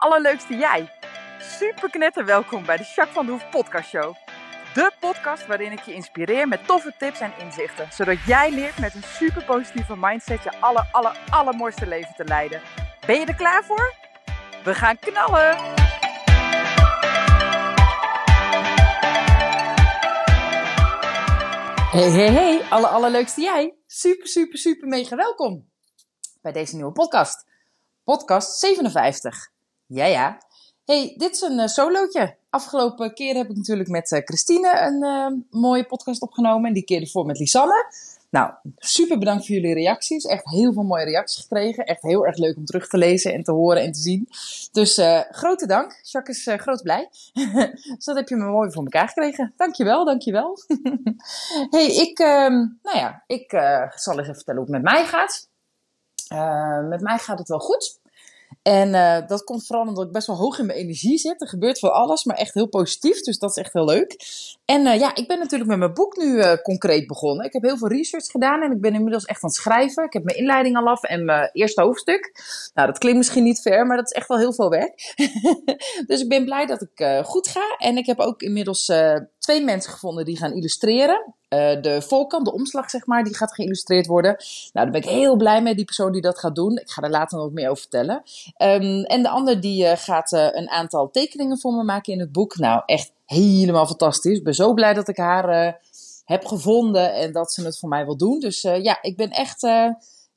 allerleukste jij. Super knetter welkom bij de Jacques van de Hoef podcast show. De podcast waarin ik je inspireer met toffe tips en inzichten. Zodat jij leert met een super positieve mindset je aller, aller, allermooiste leven te leiden. Ben je er klaar voor? We gaan knallen! Hey, hey, hey, alle allerleukste jij. Super, super, super mega welkom bij deze nieuwe podcast. Podcast 57. Ja, ja. Hey, dit is een uh, solootje. Afgelopen keer heb ik natuurlijk met uh, Christine een uh, mooie podcast opgenomen. En die keer ervoor met Lisanne. Nou, super bedankt voor jullie reacties. Echt heel veel mooie reacties gekregen. Echt heel erg leuk om terug te lezen en te horen en te zien. Dus grote dank. Jacques is groot blij. dus dat heb je me mooi voor elkaar gekregen. Dankjewel, dankjewel. hey, ik, uh, nou ja, ik zal eens even vertellen hoe het met mij gaat. Met mij gaat het wel goed. En uh, dat komt vooral omdat ik best wel hoog in mijn energie zit. Er gebeurt van alles, maar echt heel positief. Dus dat is echt heel leuk. En uh, ja, ik ben natuurlijk met mijn boek nu uh, concreet begonnen. Ik heb heel veel research gedaan en ik ben inmiddels echt aan het schrijven. Ik heb mijn inleiding al af en mijn eerste hoofdstuk. Nou, dat klinkt misschien niet ver, maar dat is echt wel heel veel werk. dus ik ben blij dat ik goed ga. En ik heb ook inmiddels twee mensen gevonden die gaan illustreren. Uh, de voorkant, de omslag zeg maar, die gaat geïllustreerd worden. Nou, daar ben ik heel blij mee, die persoon die dat gaat doen. Ik ga er later nog meer over vertellen. Um, en de ander die uh, gaat uh, een aantal tekeningen voor me maken in het boek. Nou, echt helemaal fantastisch. Ik ben zo blij dat ik haar heb gevonden en dat ze het voor mij wil doen. Dus ja, ik ben echt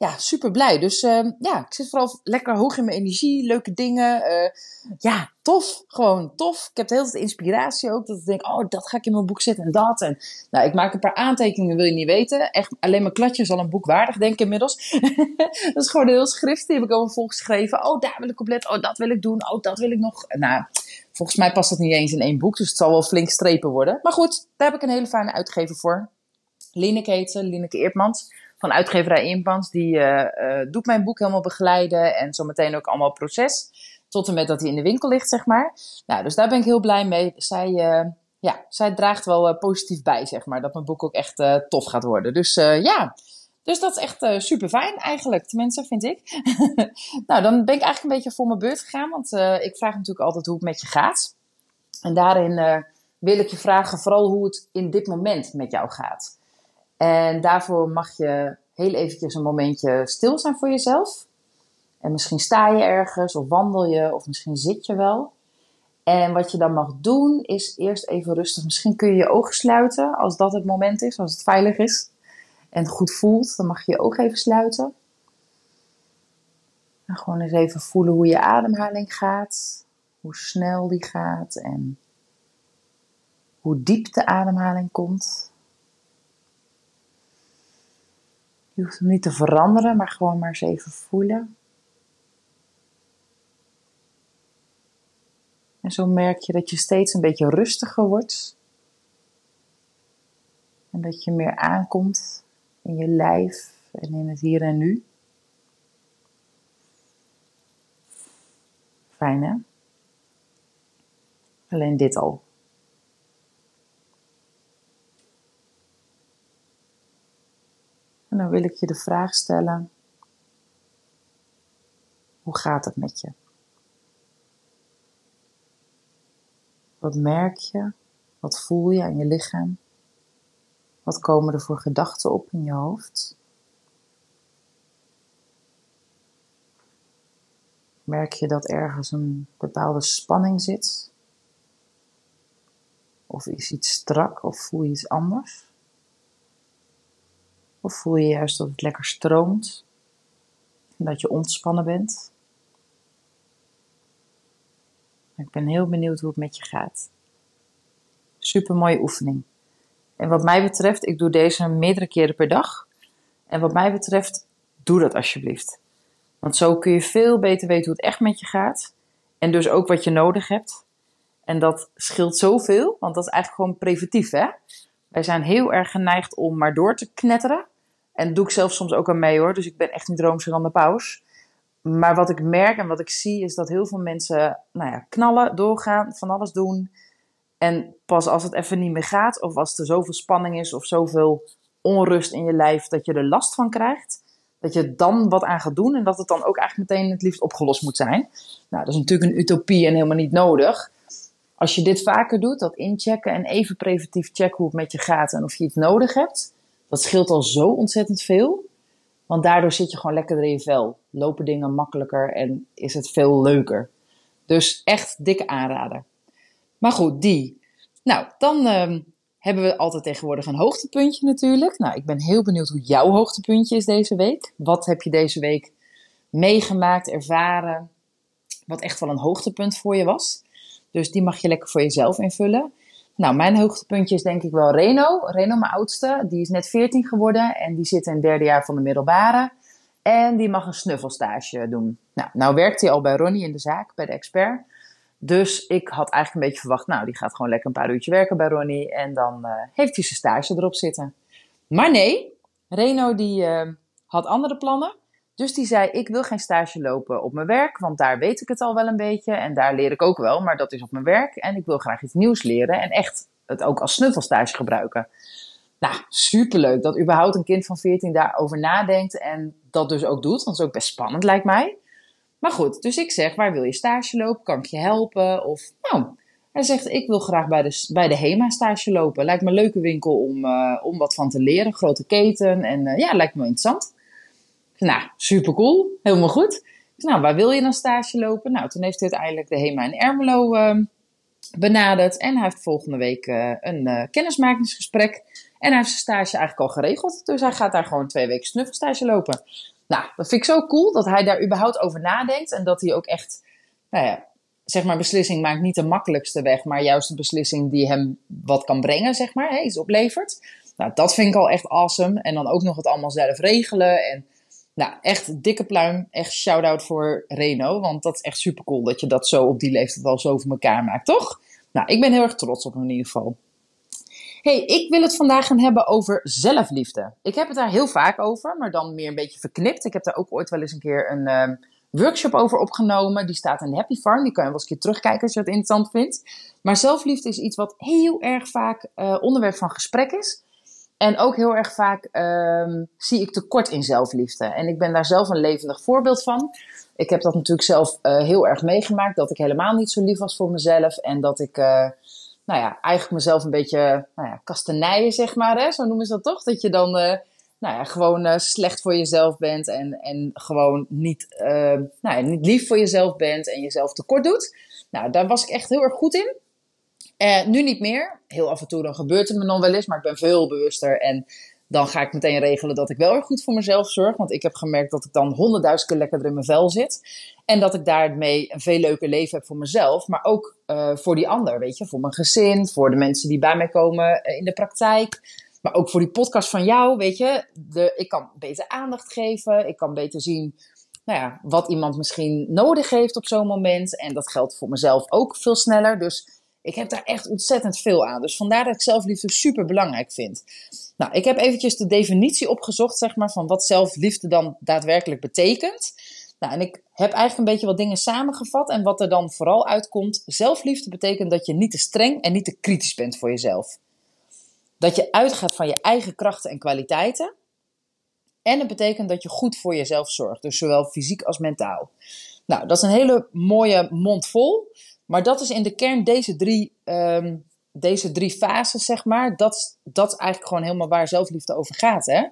ja, super blij. Dus uh, ja, ik zit vooral lekker hoog in mijn energie, leuke dingen. Uh, ja, tof. Gewoon tof. Ik heb de hele tijd inspiratie ook. Dat ik denk, oh, dat ga ik in mijn boek zetten en dat. En nou, ik maak een paar aantekeningen, wil je niet weten. Echt alleen mijn kladje is al een boek waardig, denk inmiddels. dat is gewoon een heel schrift. Die heb ik allemaal volgeschreven. Oh, daar wil ik op letten. Oh, dat wil ik doen. Oh, dat wil ik nog. Nou, volgens mij past dat niet eens in één boek. Dus het zal wel flink strepen worden. Maar goed, daar heb ik een hele fijne uitgever voor. Lineke heet ze, Lineke van uitgeverij Impans. Die uh, uh, doet mijn boek helemaal begeleiden en zometeen ook allemaal proces. Tot en met dat hij in de winkel ligt, zeg maar. Nou, dus daar ben ik heel blij mee. Zij, uh, ja, zij draagt wel positief bij, zeg maar. Dat mijn boek ook echt tof gaat worden. Dus ja, dus dat is echt super fijn eigenlijk. Tenminste, vind ik. nou, dan ben ik eigenlijk een beetje voor mijn beurt gegaan. Want ik vraag natuurlijk altijd hoe het met je gaat. En daarin wil ik je vragen vooral hoe het in dit moment met jou gaat. En daarvoor mag je heel eventjes een momentje stil zijn voor jezelf. En misschien sta je ergens of wandel je of misschien zit je wel. En wat je dan mag doen is eerst even rustig. Misschien kun je je ogen sluiten als dat het moment is, als het veilig is. En goed voelt, dan mag je je ogen even sluiten. En gewoon eens even voelen hoe je ademhaling gaat. Hoe snel die gaat en hoe diep de ademhaling komt. Je hoeft hem niet te veranderen, maar gewoon maar eens even voelen. En zo merk je dat je steeds een beetje rustiger wordt. En dat je meer aankomt in je lijf en in het hier en nu. Fijn hè? Alleen dit al. En dan wil ik je de vraag stellen: hoe gaat het met je? Wat merk je? Wat voel je aan je lichaam? Wat komen er voor gedachten op in je hoofd? Merk je dat ergens een bepaalde spanning zit? Of is iets strak of voel je iets anders? Of voel je juist dat het lekker stroomt en dat je ontspannen bent? Ik ben heel benieuwd hoe het met je gaat. Super mooie oefening. En wat mij betreft, ik doe deze meerdere keren per dag. En wat mij betreft, doe dat alsjeblieft. Want zo kun je veel beter weten hoe het echt met je gaat. En dus ook wat je nodig hebt. En dat scheelt zoveel, want dat is eigenlijk gewoon preventief, hè? Wij zijn heel erg geneigd om maar door te knetteren. En doe ik zelf soms ook aan mee hoor. Dus ik ben echt niet droomser dan de paus. Maar wat ik merk en wat ik zie is dat heel veel mensen nou ja, knallen, doorgaan, van alles doen. En pas als het even niet meer gaat, of als er zoveel spanning is of zoveel onrust in je lijf dat je er last van krijgt, dat je dan wat aan gaat doen en dat het dan ook eigenlijk meteen het liefst opgelost moet zijn. Nou, dat is natuurlijk een utopie en helemaal niet nodig. Als je dit vaker doet, dat inchecken en even preventief checken hoe het met je gaat en of je iets nodig hebt, dat scheelt al zo ontzettend veel. Want daardoor zit je gewoon lekkerder in je vel. Lopen dingen makkelijker en is het veel leuker. Dus echt dikke aanrader. Maar goed, die. Nou, dan ehm, hebben we altijd tegenwoordig een hoogtepuntje natuurlijk. Nou, ik ben heel benieuwd hoe jouw hoogtepuntje is deze week. Wat heb je deze week meegemaakt, ervaren, wat echt wel een hoogtepunt voor je was? Dus die mag je lekker voor jezelf invullen. Nou, mijn hoogtepuntje is denk ik wel Reno. Reno, mijn oudste, die is net 14 geworden en die zit in het derde jaar van de middelbare. En die mag een snuffelstage doen. Nou, nou werkt hij al bij Ronnie in de zaak, bij de expert. Dus ik had eigenlijk een beetje verwacht, nou, die gaat gewoon lekker een paar uurtjes werken bij Ronnie. En dan uh, heeft hij zijn stage erop zitten. Maar nee, Reno die uh, had andere plannen. Dus die zei, ik wil geen stage lopen op mijn werk, want daar weet ik het al wel een beetje. En daar leer ik ook wel, maar dat is op mijn werk. En ik wil graag iets nieuws leren en echt het ook als snuffelstage gebruiken. Nou, superleuk dat überhaupt een kind van 14 daarover nadenkt en dat dus ook doet. Want dat is ook best spannend, lijkt mij. Maar goed, dus ik zeg, waar wil je stage lopen? Kan ik je helpen? Of, nou, hij zegt, ik wil graag bij de, bij de HEMA stage lopen. Lijkt me een leuke winkel om, uh, om wat van te leren. Grote keten en uh, ja, lijkt me interessant. Nou, super cool. Helemaal goed. Nou, waar wil je dan stage lopen? Nou, toen heeft hij uiteindelijk de HEMA in Ermelo uh, benaderd. En hij heeft volgende week uh, een uh, kennismakingsgesprek. En hij heeft zijn stage eigenlijk al geregeld. Dus hij gaat daar gewoon twee weken snuffelstage lopen. Nou, dat vind ik zo cool dat hij daar überhaupt over nadenkt. En dat hij ook echt, nou ja, zeg maar, beslissing maakt niet de makkelijkste weg. Maar juist de beslissing die hem wat kan brengen, zeg maar, hè, iets oplevert. Nou, dat vind ik al echt awesome. En dan ook nog het allemaal zelf regelen. En nou, echt dikke pluim. Echt shout-out voor Reno. Want dat is echt super cool dat je dat zo op die leeftijd wel zo voor elkaar maakt, toch? Nou, ik ben heel erg trots op hem in ieder geval. hey, ik wil het vandaag gaan hebben over zelfliefde. Ik heb het daar heel vaak over, maar dan meer een beetje verknipt. Ik heb daar ook ooit wel eens een keer een uh, workshop over opgenomen. Die staat in Happy Farm. Die kan je wel eens een keer terugkijken als je dat interessant vindt. Maar zelfliefde is iets wat heel erg vaak uh, onderwerp van gesprek is. En ook heel erg vaak um, zie ik tekort in zelfliefde. En ik ben daar zelf een levendig voorbeeld van. Ik heb dat natuurlijk zelf uh, heel erg meegemaakt. Dat ik helemaal niet zo lief was voor mezelf. En dat ik, uh, nou ja, eigenlijk mezelf een beetje, nou ja, kastenijen, zeg maar. Hè? Zo noemen ze dat toch? Dat je dan, uh, nou ja, gewoon slecht voor jezelf bent. En, en gewoon niet, nou ja, niet lief voor jezelf bent. En jezelf tekort doet. Nou, daar was ik echt heel erg goed in. Uh, nu niet meer. Heel af en toe dan gebeurt het me nog wel eens, maar ik ben veel bewuster. En dan ga ik meteen regelen dat ik wel erg goed voor mezelf zorg. Want ik heb gemerkt dat ik dan honderdduizend keer lekkerder in mijn vel zit. En dat ik daarmee een veel leuker leven heb voor mezelf. Maar ook uh, voor die ander, weet je. Voor mijn gezin, voor de mensen die bij mij komen in de praktijk. Maar ook voor die podcast van jou, weet je. De, ik kan beter aandacht geven. Ik kan beter zien nou ja, wat iemand misschien nodig heeft op zo'n moment. En dat geldt voor mezelf ook veel sneller. Dus ik heb daar echt ontzettend veel aan. Dus vandaar dat ik zelfliefde super belangrijk vind. Nou, ik heb eventjes de definitie opgezocht, zeg maar, van wat zelfliefde dan daadwerkelijk betekent. Nou, en ik heb eigenlijk een beetje wat dingen samengevat. En wat er dan vooral uitkomt, zelfliefde betekent dat je niet te streng en niet te kritisch bent voor jezelf. Dat je uitgaat van je eigen krachten en kwaliteiten. En het betekent dat je goed voor jezelf zorgt, dus zowel fysiek als mentaal. Nou, dat is een hele mooie mond vol. Maar dat is in de kern deze drie, um, deze drie fases, zeg maar. Dat, dat is eigenlijk gewoon helemaal waar zelfliefde over gaat. Hè?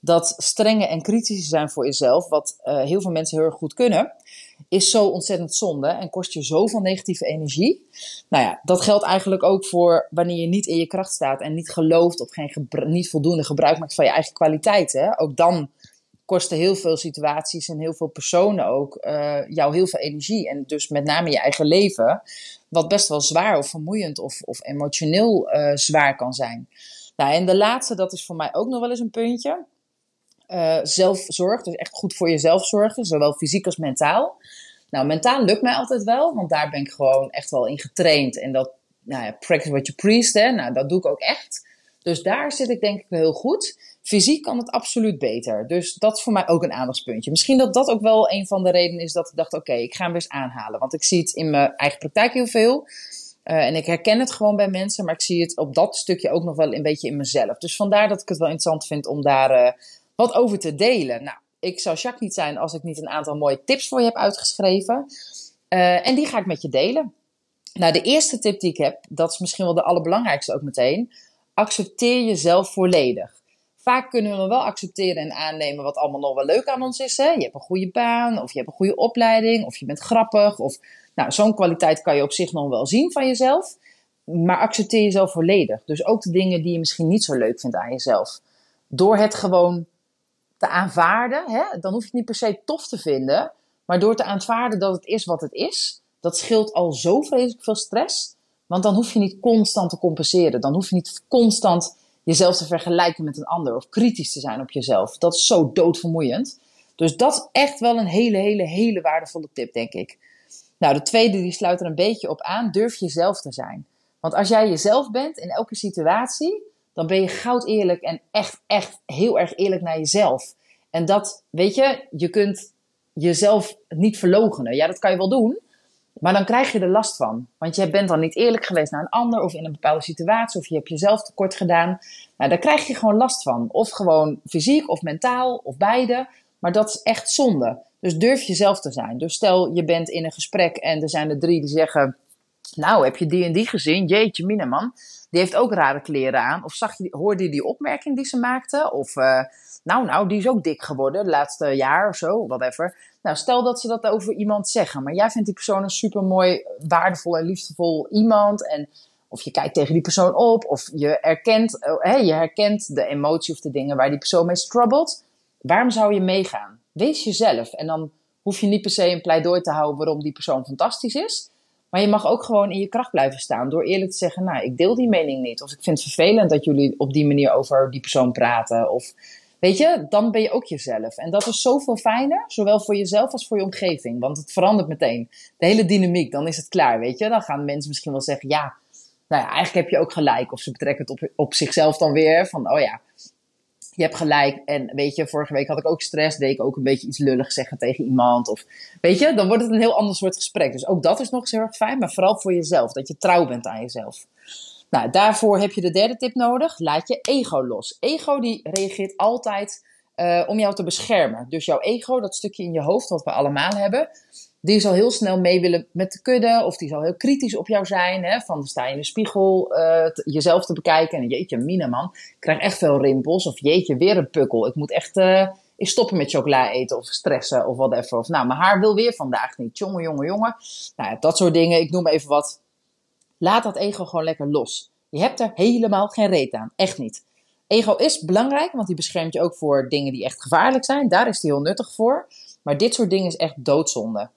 Dat strenge en kritische zijn voor jezelf, wat uh, heel veel mensen heel erg goed kunnen, is zo ontzettend zonde en kost je zoveel negatieve energie. Nou ja, dat geldt eigenlijk ook voor wanneer je niet in je kracht staat en niet gelooft of geen niet voldoende gebruik maakt van je eigen kwaliteiten. Ook dan kosten heel veel situaties en heel veel personen ook uh, jou heel veel energie. En dus met name je eigen leven, wat best wel zwaar of vermoeiend of, of emotioneel uh, zwaar kan zijn. Nou, en de laatste, dat is voor mij ook nog wel eens een puntje. Uh, zelfzorg, dus echt goed voor jezelf zorgen, zowel fysiek als mentaal. Nou, mentaal lukt mij altijd wel, want daar ben ik gewoon echt wel in getraind. En dat, nou ja, practice what you preach, hè, nou, dat doe ik ook echt. Dus daar zit ik denk ik heel goed. Fysiek kan het absoluut beter. Dus dat is voor mij ook een aandachtspuntje. Misschien dat dat ook wel een van de redenen is dat ik dacht: oké, ik ga hem weer eens aanhalen. Want ik zie het in mijn eigen praktijk heel veel. Uh, en ik herken het gewoon bij mensen, maar ik zie het op dat stukje ook nog wel een beetje in mezelf. Dus vandaar dat ik het wel interessant vind om daar uh, wat over te delen. Nou, ik zou Jacques niet zijn als ik niet een aantal mooie tips voor je heb uitgeschreven. Uh, en die ga ik met je delen. Nou, de eerste tip die ik heb, dat is misschien wel de allerbelangrijkste ook meteen. Accepteer jezelf volledig. Vaak kunnen we wel accepteren en aannemen wat allemaal nog wel leuk aan ons is. Hè? Je hebt een goede baan, of je hebt een goede opleiding, of je bent grappig. Of, nou, zo'n kwaliteit kan je op zich nog wel zien van jezelf. Maar accepteer jezelf volledig. Dus ook de dingen die je misschien niet zo leuk vindt aan jezelf. Door het gewoon te aanvaarden, hè? dan hoef je het niet per se tof te vinden. Maar door te aanvaarden dat het is wat het is, dat scheelt al zo vreselijk veel stress. Want dan hoef je niet constant te compenseren. Dan hoef je niet constant jezelf te vergelijken met een ander of kritisch te zijn op jezelf. Dat is zo doodvermoeiend. Dus dat is echt wel een hele, hele, hele waardevolle tip, denk ik. Nou, de tweede die sluit er een beetje op aan. Durf jezelf te zijn. Want als jij jezelf bent in elke situatie, dan ben je goud eerlijk en echt, echt heel erg eerlijk naar jezelf. En dat, weet je, je kunt jezelf niet verlogenen. Ja, dat kan je wel doen. Maar dan krijg je er last van. Want je bent dan niet eerlijk geweest naar een ander of in een bepaalde situatie of je hebt jezelf tekort gedaan. Nou, daar krijg je gewoon last van. Of gewoon fysiek of mentaal of beide. Maar dat is echt zonde. Dus durf jezelf te zijn. Dus stel je bent in een gesprek en er zijn er drie die zeggen: Nou, heb je die en die gezien? Jeetje, Mineman. Die heeft ook rare kleren aan. Of zag je, hoorde je die opmerking die ze maakte? Of uh, nou, nou, die is ook dik geworden de laatste jaar of zo, whatever. Nou, stel dat ze dat over iemand zeggen, maar jij vindt die persoon een super mooi, waardevol en liefdevol iemand. En of je kijkt tegen die persoon op, of je herkent, uh, je herkent de emotie of de dingen waar die persoon mee struggelt. Waarom zou je meegaan? Wees jezelf. En dan hoef je niet per se een pleidooi te houden waarom die persoon fantastisch is. Maar je mag ook gewoon in je kracht blijven staan. Door eerlijk te zeggen, nou, ik deel die mening niet. Of ik vind het vervelend dat jullie op die manier over die persoon praten. Of Weet je, dan ben je ook jezelf. En dat is zoveel fijner, zowel voor jezelf als voor je omgeving. Want het verandert meteen. De hele dynamiek, dan is het klaar, weet je. Dan gaan mensen misschien wel zeggen, ja, nou ja, eigenlijk heb je ook gelijk. Of ze betrekken het op, op zichzelf dan weer. Van, oh ja, je hebt gelijk. En weet je, vorige week had ik ook stress. Deed ik ook een beetje iets lullig zeggen tegen iemand. Of weet je, dan wordt het een heel ander soort gesprek. Dus ook dat is nog eens heel erg fijn. Maar vooral voor jezelf. Dat je trouw bent aan jezelf. Nou, daarvoor heb je de derde tip nodig. Laat je ego los. Ego die reageert altijd uh, om jou te beschermen. Dus jouw ego, dat stukje in je hoofd wat we allemaal hebben, die zal heel snel mee willen met de kudde. Of die zal heel kritisch op jou zijn. Hè? Van sta je in de spiegel uh, jezelf te bekijken. En jeetje, mina man, ik krijg echt veel rimpels. Of jeetje, weer een pukkel. Ik moet echt uh, stoppen met chocola eten of stressen of whatever. Of nou, mijn haar wil weer vandaag niet. Jongen, jongen, jongen. Nou ja, dat soort dingen. Ik noem even wat Laat dat ego gewoon lekker los. Je hebt er helemaal geen reet aan. Echt niet. Ego is belangrijk, want die beschermt je ook voor dingen die echt gevaarlijk zijn. Daar is die heel nuttig voor. Maar dit soort dingen is echt doodzonde.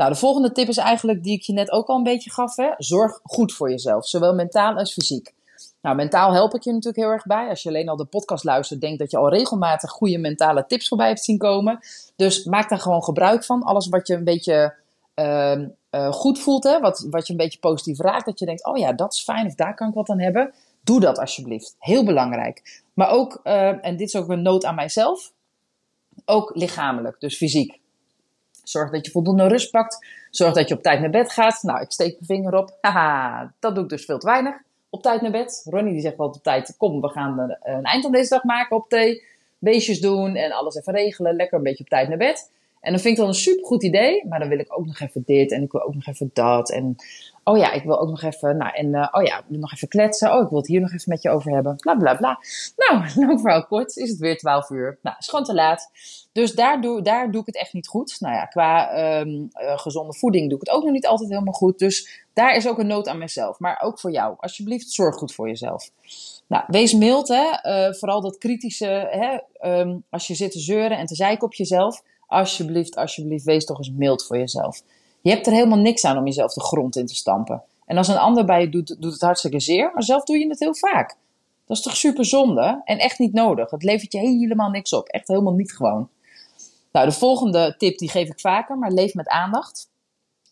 Nou, de volgende tip is eigenlijk die ik je net ook al een beetje gaf. Hè? Zorg goed voor jezelf, zowel mentaal als fysiek. Nou, mentaal help ik je natuurlijk heel erg bij. Als je alleen al de podcast luistert, denk dat je al regelmatig goede mentale tips voorbij hebt zien komen. Dus maak daar gewoon gebruik van. Alles wat je een beetje uh, uh, goed voelt, hè, wat, wat je een beetje positief raakt, dat je denkt, oh ja, dat is fijn of daar kan ik wat aan hebben. Doe dat alsjeblieft. Heel belangrijk. Maar ook, uh, en dit is ook een nood aan mijzelf, ook lichamelijk, dus fysiek. Zorg dat je voldoende rust pakt. Zorg dat je op tijd naar bed gaat. Nou, ik steek mijn vinger op. Haha, dat doe ik dus veel te weinig. Op tijd naar bed. Ronnie die zegt wel op tijd, kom, we gaan een eind aan deze dag maken op thee. Beestjes doen en alles even regelen. Lekker een beetje op tijd naar bed. En dan vind ik dat een super goed idee, maar dan wil ik ook nog even dit en ik wil ook nog even dat. En oh ja, ik wil ook nog even, nou en uh, oh ja, nog even kletsen. Oh, ik wil het hier nog even met je over hebben. Bla bla bla. Nou, lang verhaal kort, is het weer 12 uur. Nou, is gewoon te laat. Dus daar doe, daar doe ik het echt niet goed. Nou ja, qua um, uh, gezonde voeding doe ik het ook nog niet altijd helemaal goed. Dus daar is ook een nood aan mezelf. Maar ook voor jou. Alsjeblieft, zorg goed voor jezelf. Nou, wees mild, hè. Uh, vooral dat kritische, hè. Um, als je zit te zeuren en te zeiken op jezelf alsjeblieft, alsjeblieft, wees toch eens mild voor jezelf. Je hebt er helemaal niks aan om jezelf de grond in te stampen. En als een ander bij je doet, doet het hartstikke zeer, maar zelf doe je het heel vaak. Dat is toch super zonde en echt niet nodig. Het levert je helemaal niks op. Echt helemaal niet gewoon. Nou, de volgende tip die geef ik vaker, maar leef met aandacht.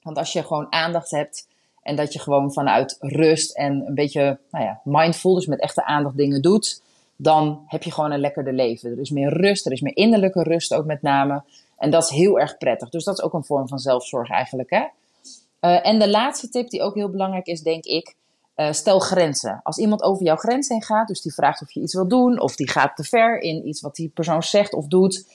Want als je gewoon aandacht hebt en dat je gewoon vanuit rust en een beetje nou ja, mindful, dus met echte aandacht dingen doet, dan heb je gewoon een lekkerder leven. Er is meer rust, er is meer innerlijke rust ook met name. En dat is heel erg prettig. Dus dat is ook een vorm van zelfzorg eigenlijk. Hè? Uh, en de laatste tip die ook heel belangrijk is, denk ik. Uh, stel grenzen. Als iemand over jouw grens heen gaat, dus die vraagt of je iets wil doen, of die gaat te ver in iets wat die persoon zegt of doet,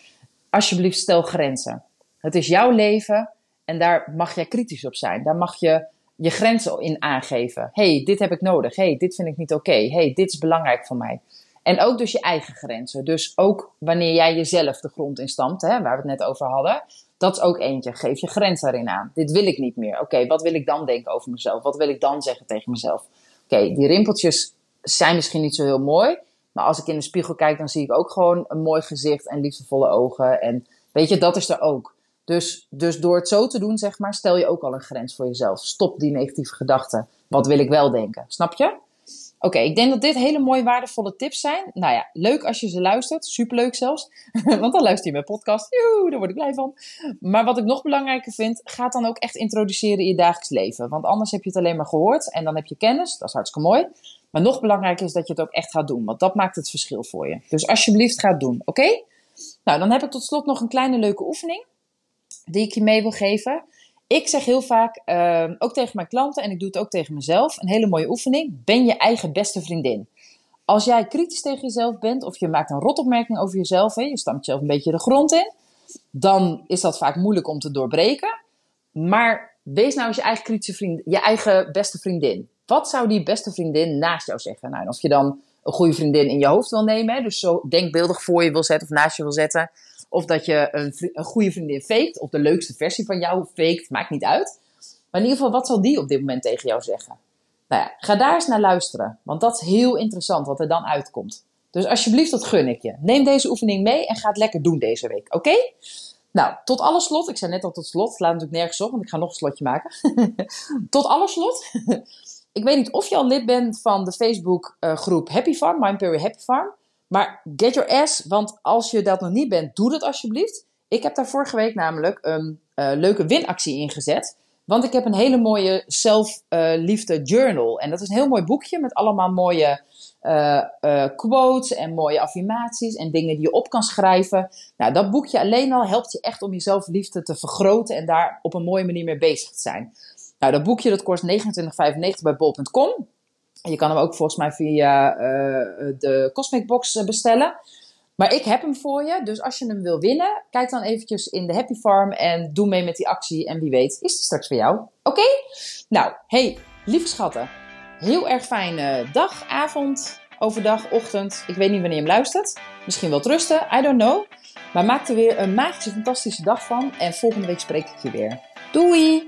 alsjeblieft stel grenzen. Het is jouw leven en daar mag jij kritisch op zijn. Daar mag je je grenzen in aangeven. hey, dit heb ik nodig. hey, dit vind ik niet oké. hey, dit is belangrijk voor mij. En ook dus je eigen grenzen. Dus ook wanneer jij jezelf de grond in stampt, hè, waar we het net over hadden. Dat is ook eentje. Geef je grens erin aan. Dit wil ik niet meer. Oké, wat wil ik dan denken over mezelf? Wat wil ik dan zeggen tegen mezelf? Oké, die rimpeltjes zijn misschien niet zo heel mooi. Maar als ik in de spiegel kijk, dan zie ik ook gewoon een mooi gezicht en liefdevolle ogen. En weet je, dat is er ook. Dus, dus door het zo te doen, zeg maar, stel je ook al een grens voor jezelf. Stop die negatieve gedachten. Wat wil ik wel denken? Snap je? Oké, ik denk dat dit hele mooie waardevolle tips zijn. Nou ja, leuk als je ze luistert. Superleuk zelfs. Want dan luister je mijn podcast. Joe, daar word ik blij van. Maar wat ik nog belangrijker vind, ga dan ook echt introduceren in je dagelijks leven. Want anders heb je het alleen maar gehoord en dan heb je kennis. Dat is hartstikke mooi. Maar nog belangrijker is dat je het ook echt gaat doen. Want dat maakt het verschil voor je. Dus alsjeblieft ga het doen. Oké? Nou, dan heb ik tot slot nog een kleine leuke oefening. Die ik je mee wil geven. Ik zeg heel vaak, ehm, ook tegen mijn klanten en ik doe het ook tegen mezelf, een hele mooie oefening. Ben je eigen beste vriendin. Als jij kritisch tegen jezelf bent of je maakt een rotopmerking over jezelf, hè, je stampt jezelf een beetje de grond in, dan is dat vaak moeilijk om te doorbreken. Maar wees nou eens je eigen kritische vriend, je eigen beste vriendin. Wat zou die beste vriendin naast jou zeggen? Nou, of je dan een goede vriendin in je hoofd wil nemen, hè, dus zo denkbeeldig voor je wil zetten of naast je wil zetten. Of dat je een, goede vriendin faked. Of de leukste versie van jou faked. Maakt niet uit. Maar in ieder geval, wat zal die op dit moment tegen jou zeggen? Nou ja, ga daar eens naar luisteren. Want dat is heel interessant wat er dan uitkomt. Dus alsjeblieft, dat gun ik je. Neem deze oefening mee en ga het lekker doen deze week. Oké? Nou, tot alle slot. Ik zei net al tot slot. Het natuurlijk nergens op, want ik ga nog een slotje maken. tot alle slot. ik weet niet of je al lid bent van de Facebook uh, groep Happy Farm, Imperial Happy Farm. Maar get your ass, want als je dat nog niet bent, doe dat alsjeblieft. Ik heb daar vorige week namelijk een uh, leuke winactie ingezet. Want ik heb een hele mooie zelfliefde uh, journal. En dat is een heel mooi boekje met allemaal mooie uh, quotes en mooie affirmaties en dingen die je op kan schrijven. Nou, dat boekje alleen al helpt je echt om je zelfliefde te vergroten en daar op een mooie manier mee bezig te zijn. Nou, dat boekje dat kost 29,95 bij bol.com. Je kan hem ook volgens mij via uh, de Cosmic Box eh, bestellen. Maar ik heb hem voor je. Dus als je hem wil winnen, kijk dan eventjes in de Happy Farm en doe mee met die actie. En wie weet is die straks voor jou. Oké? Nou, hey, lieve schatten. Heel erg fijne dag, avond, overdag, ochtend. Ik weet niet wanneer je hem luistert. Misschien wel rusten, I don't know. Maar maak er weer een magische, fantastische dag van. En volgende week spreek ik je weer. Doei!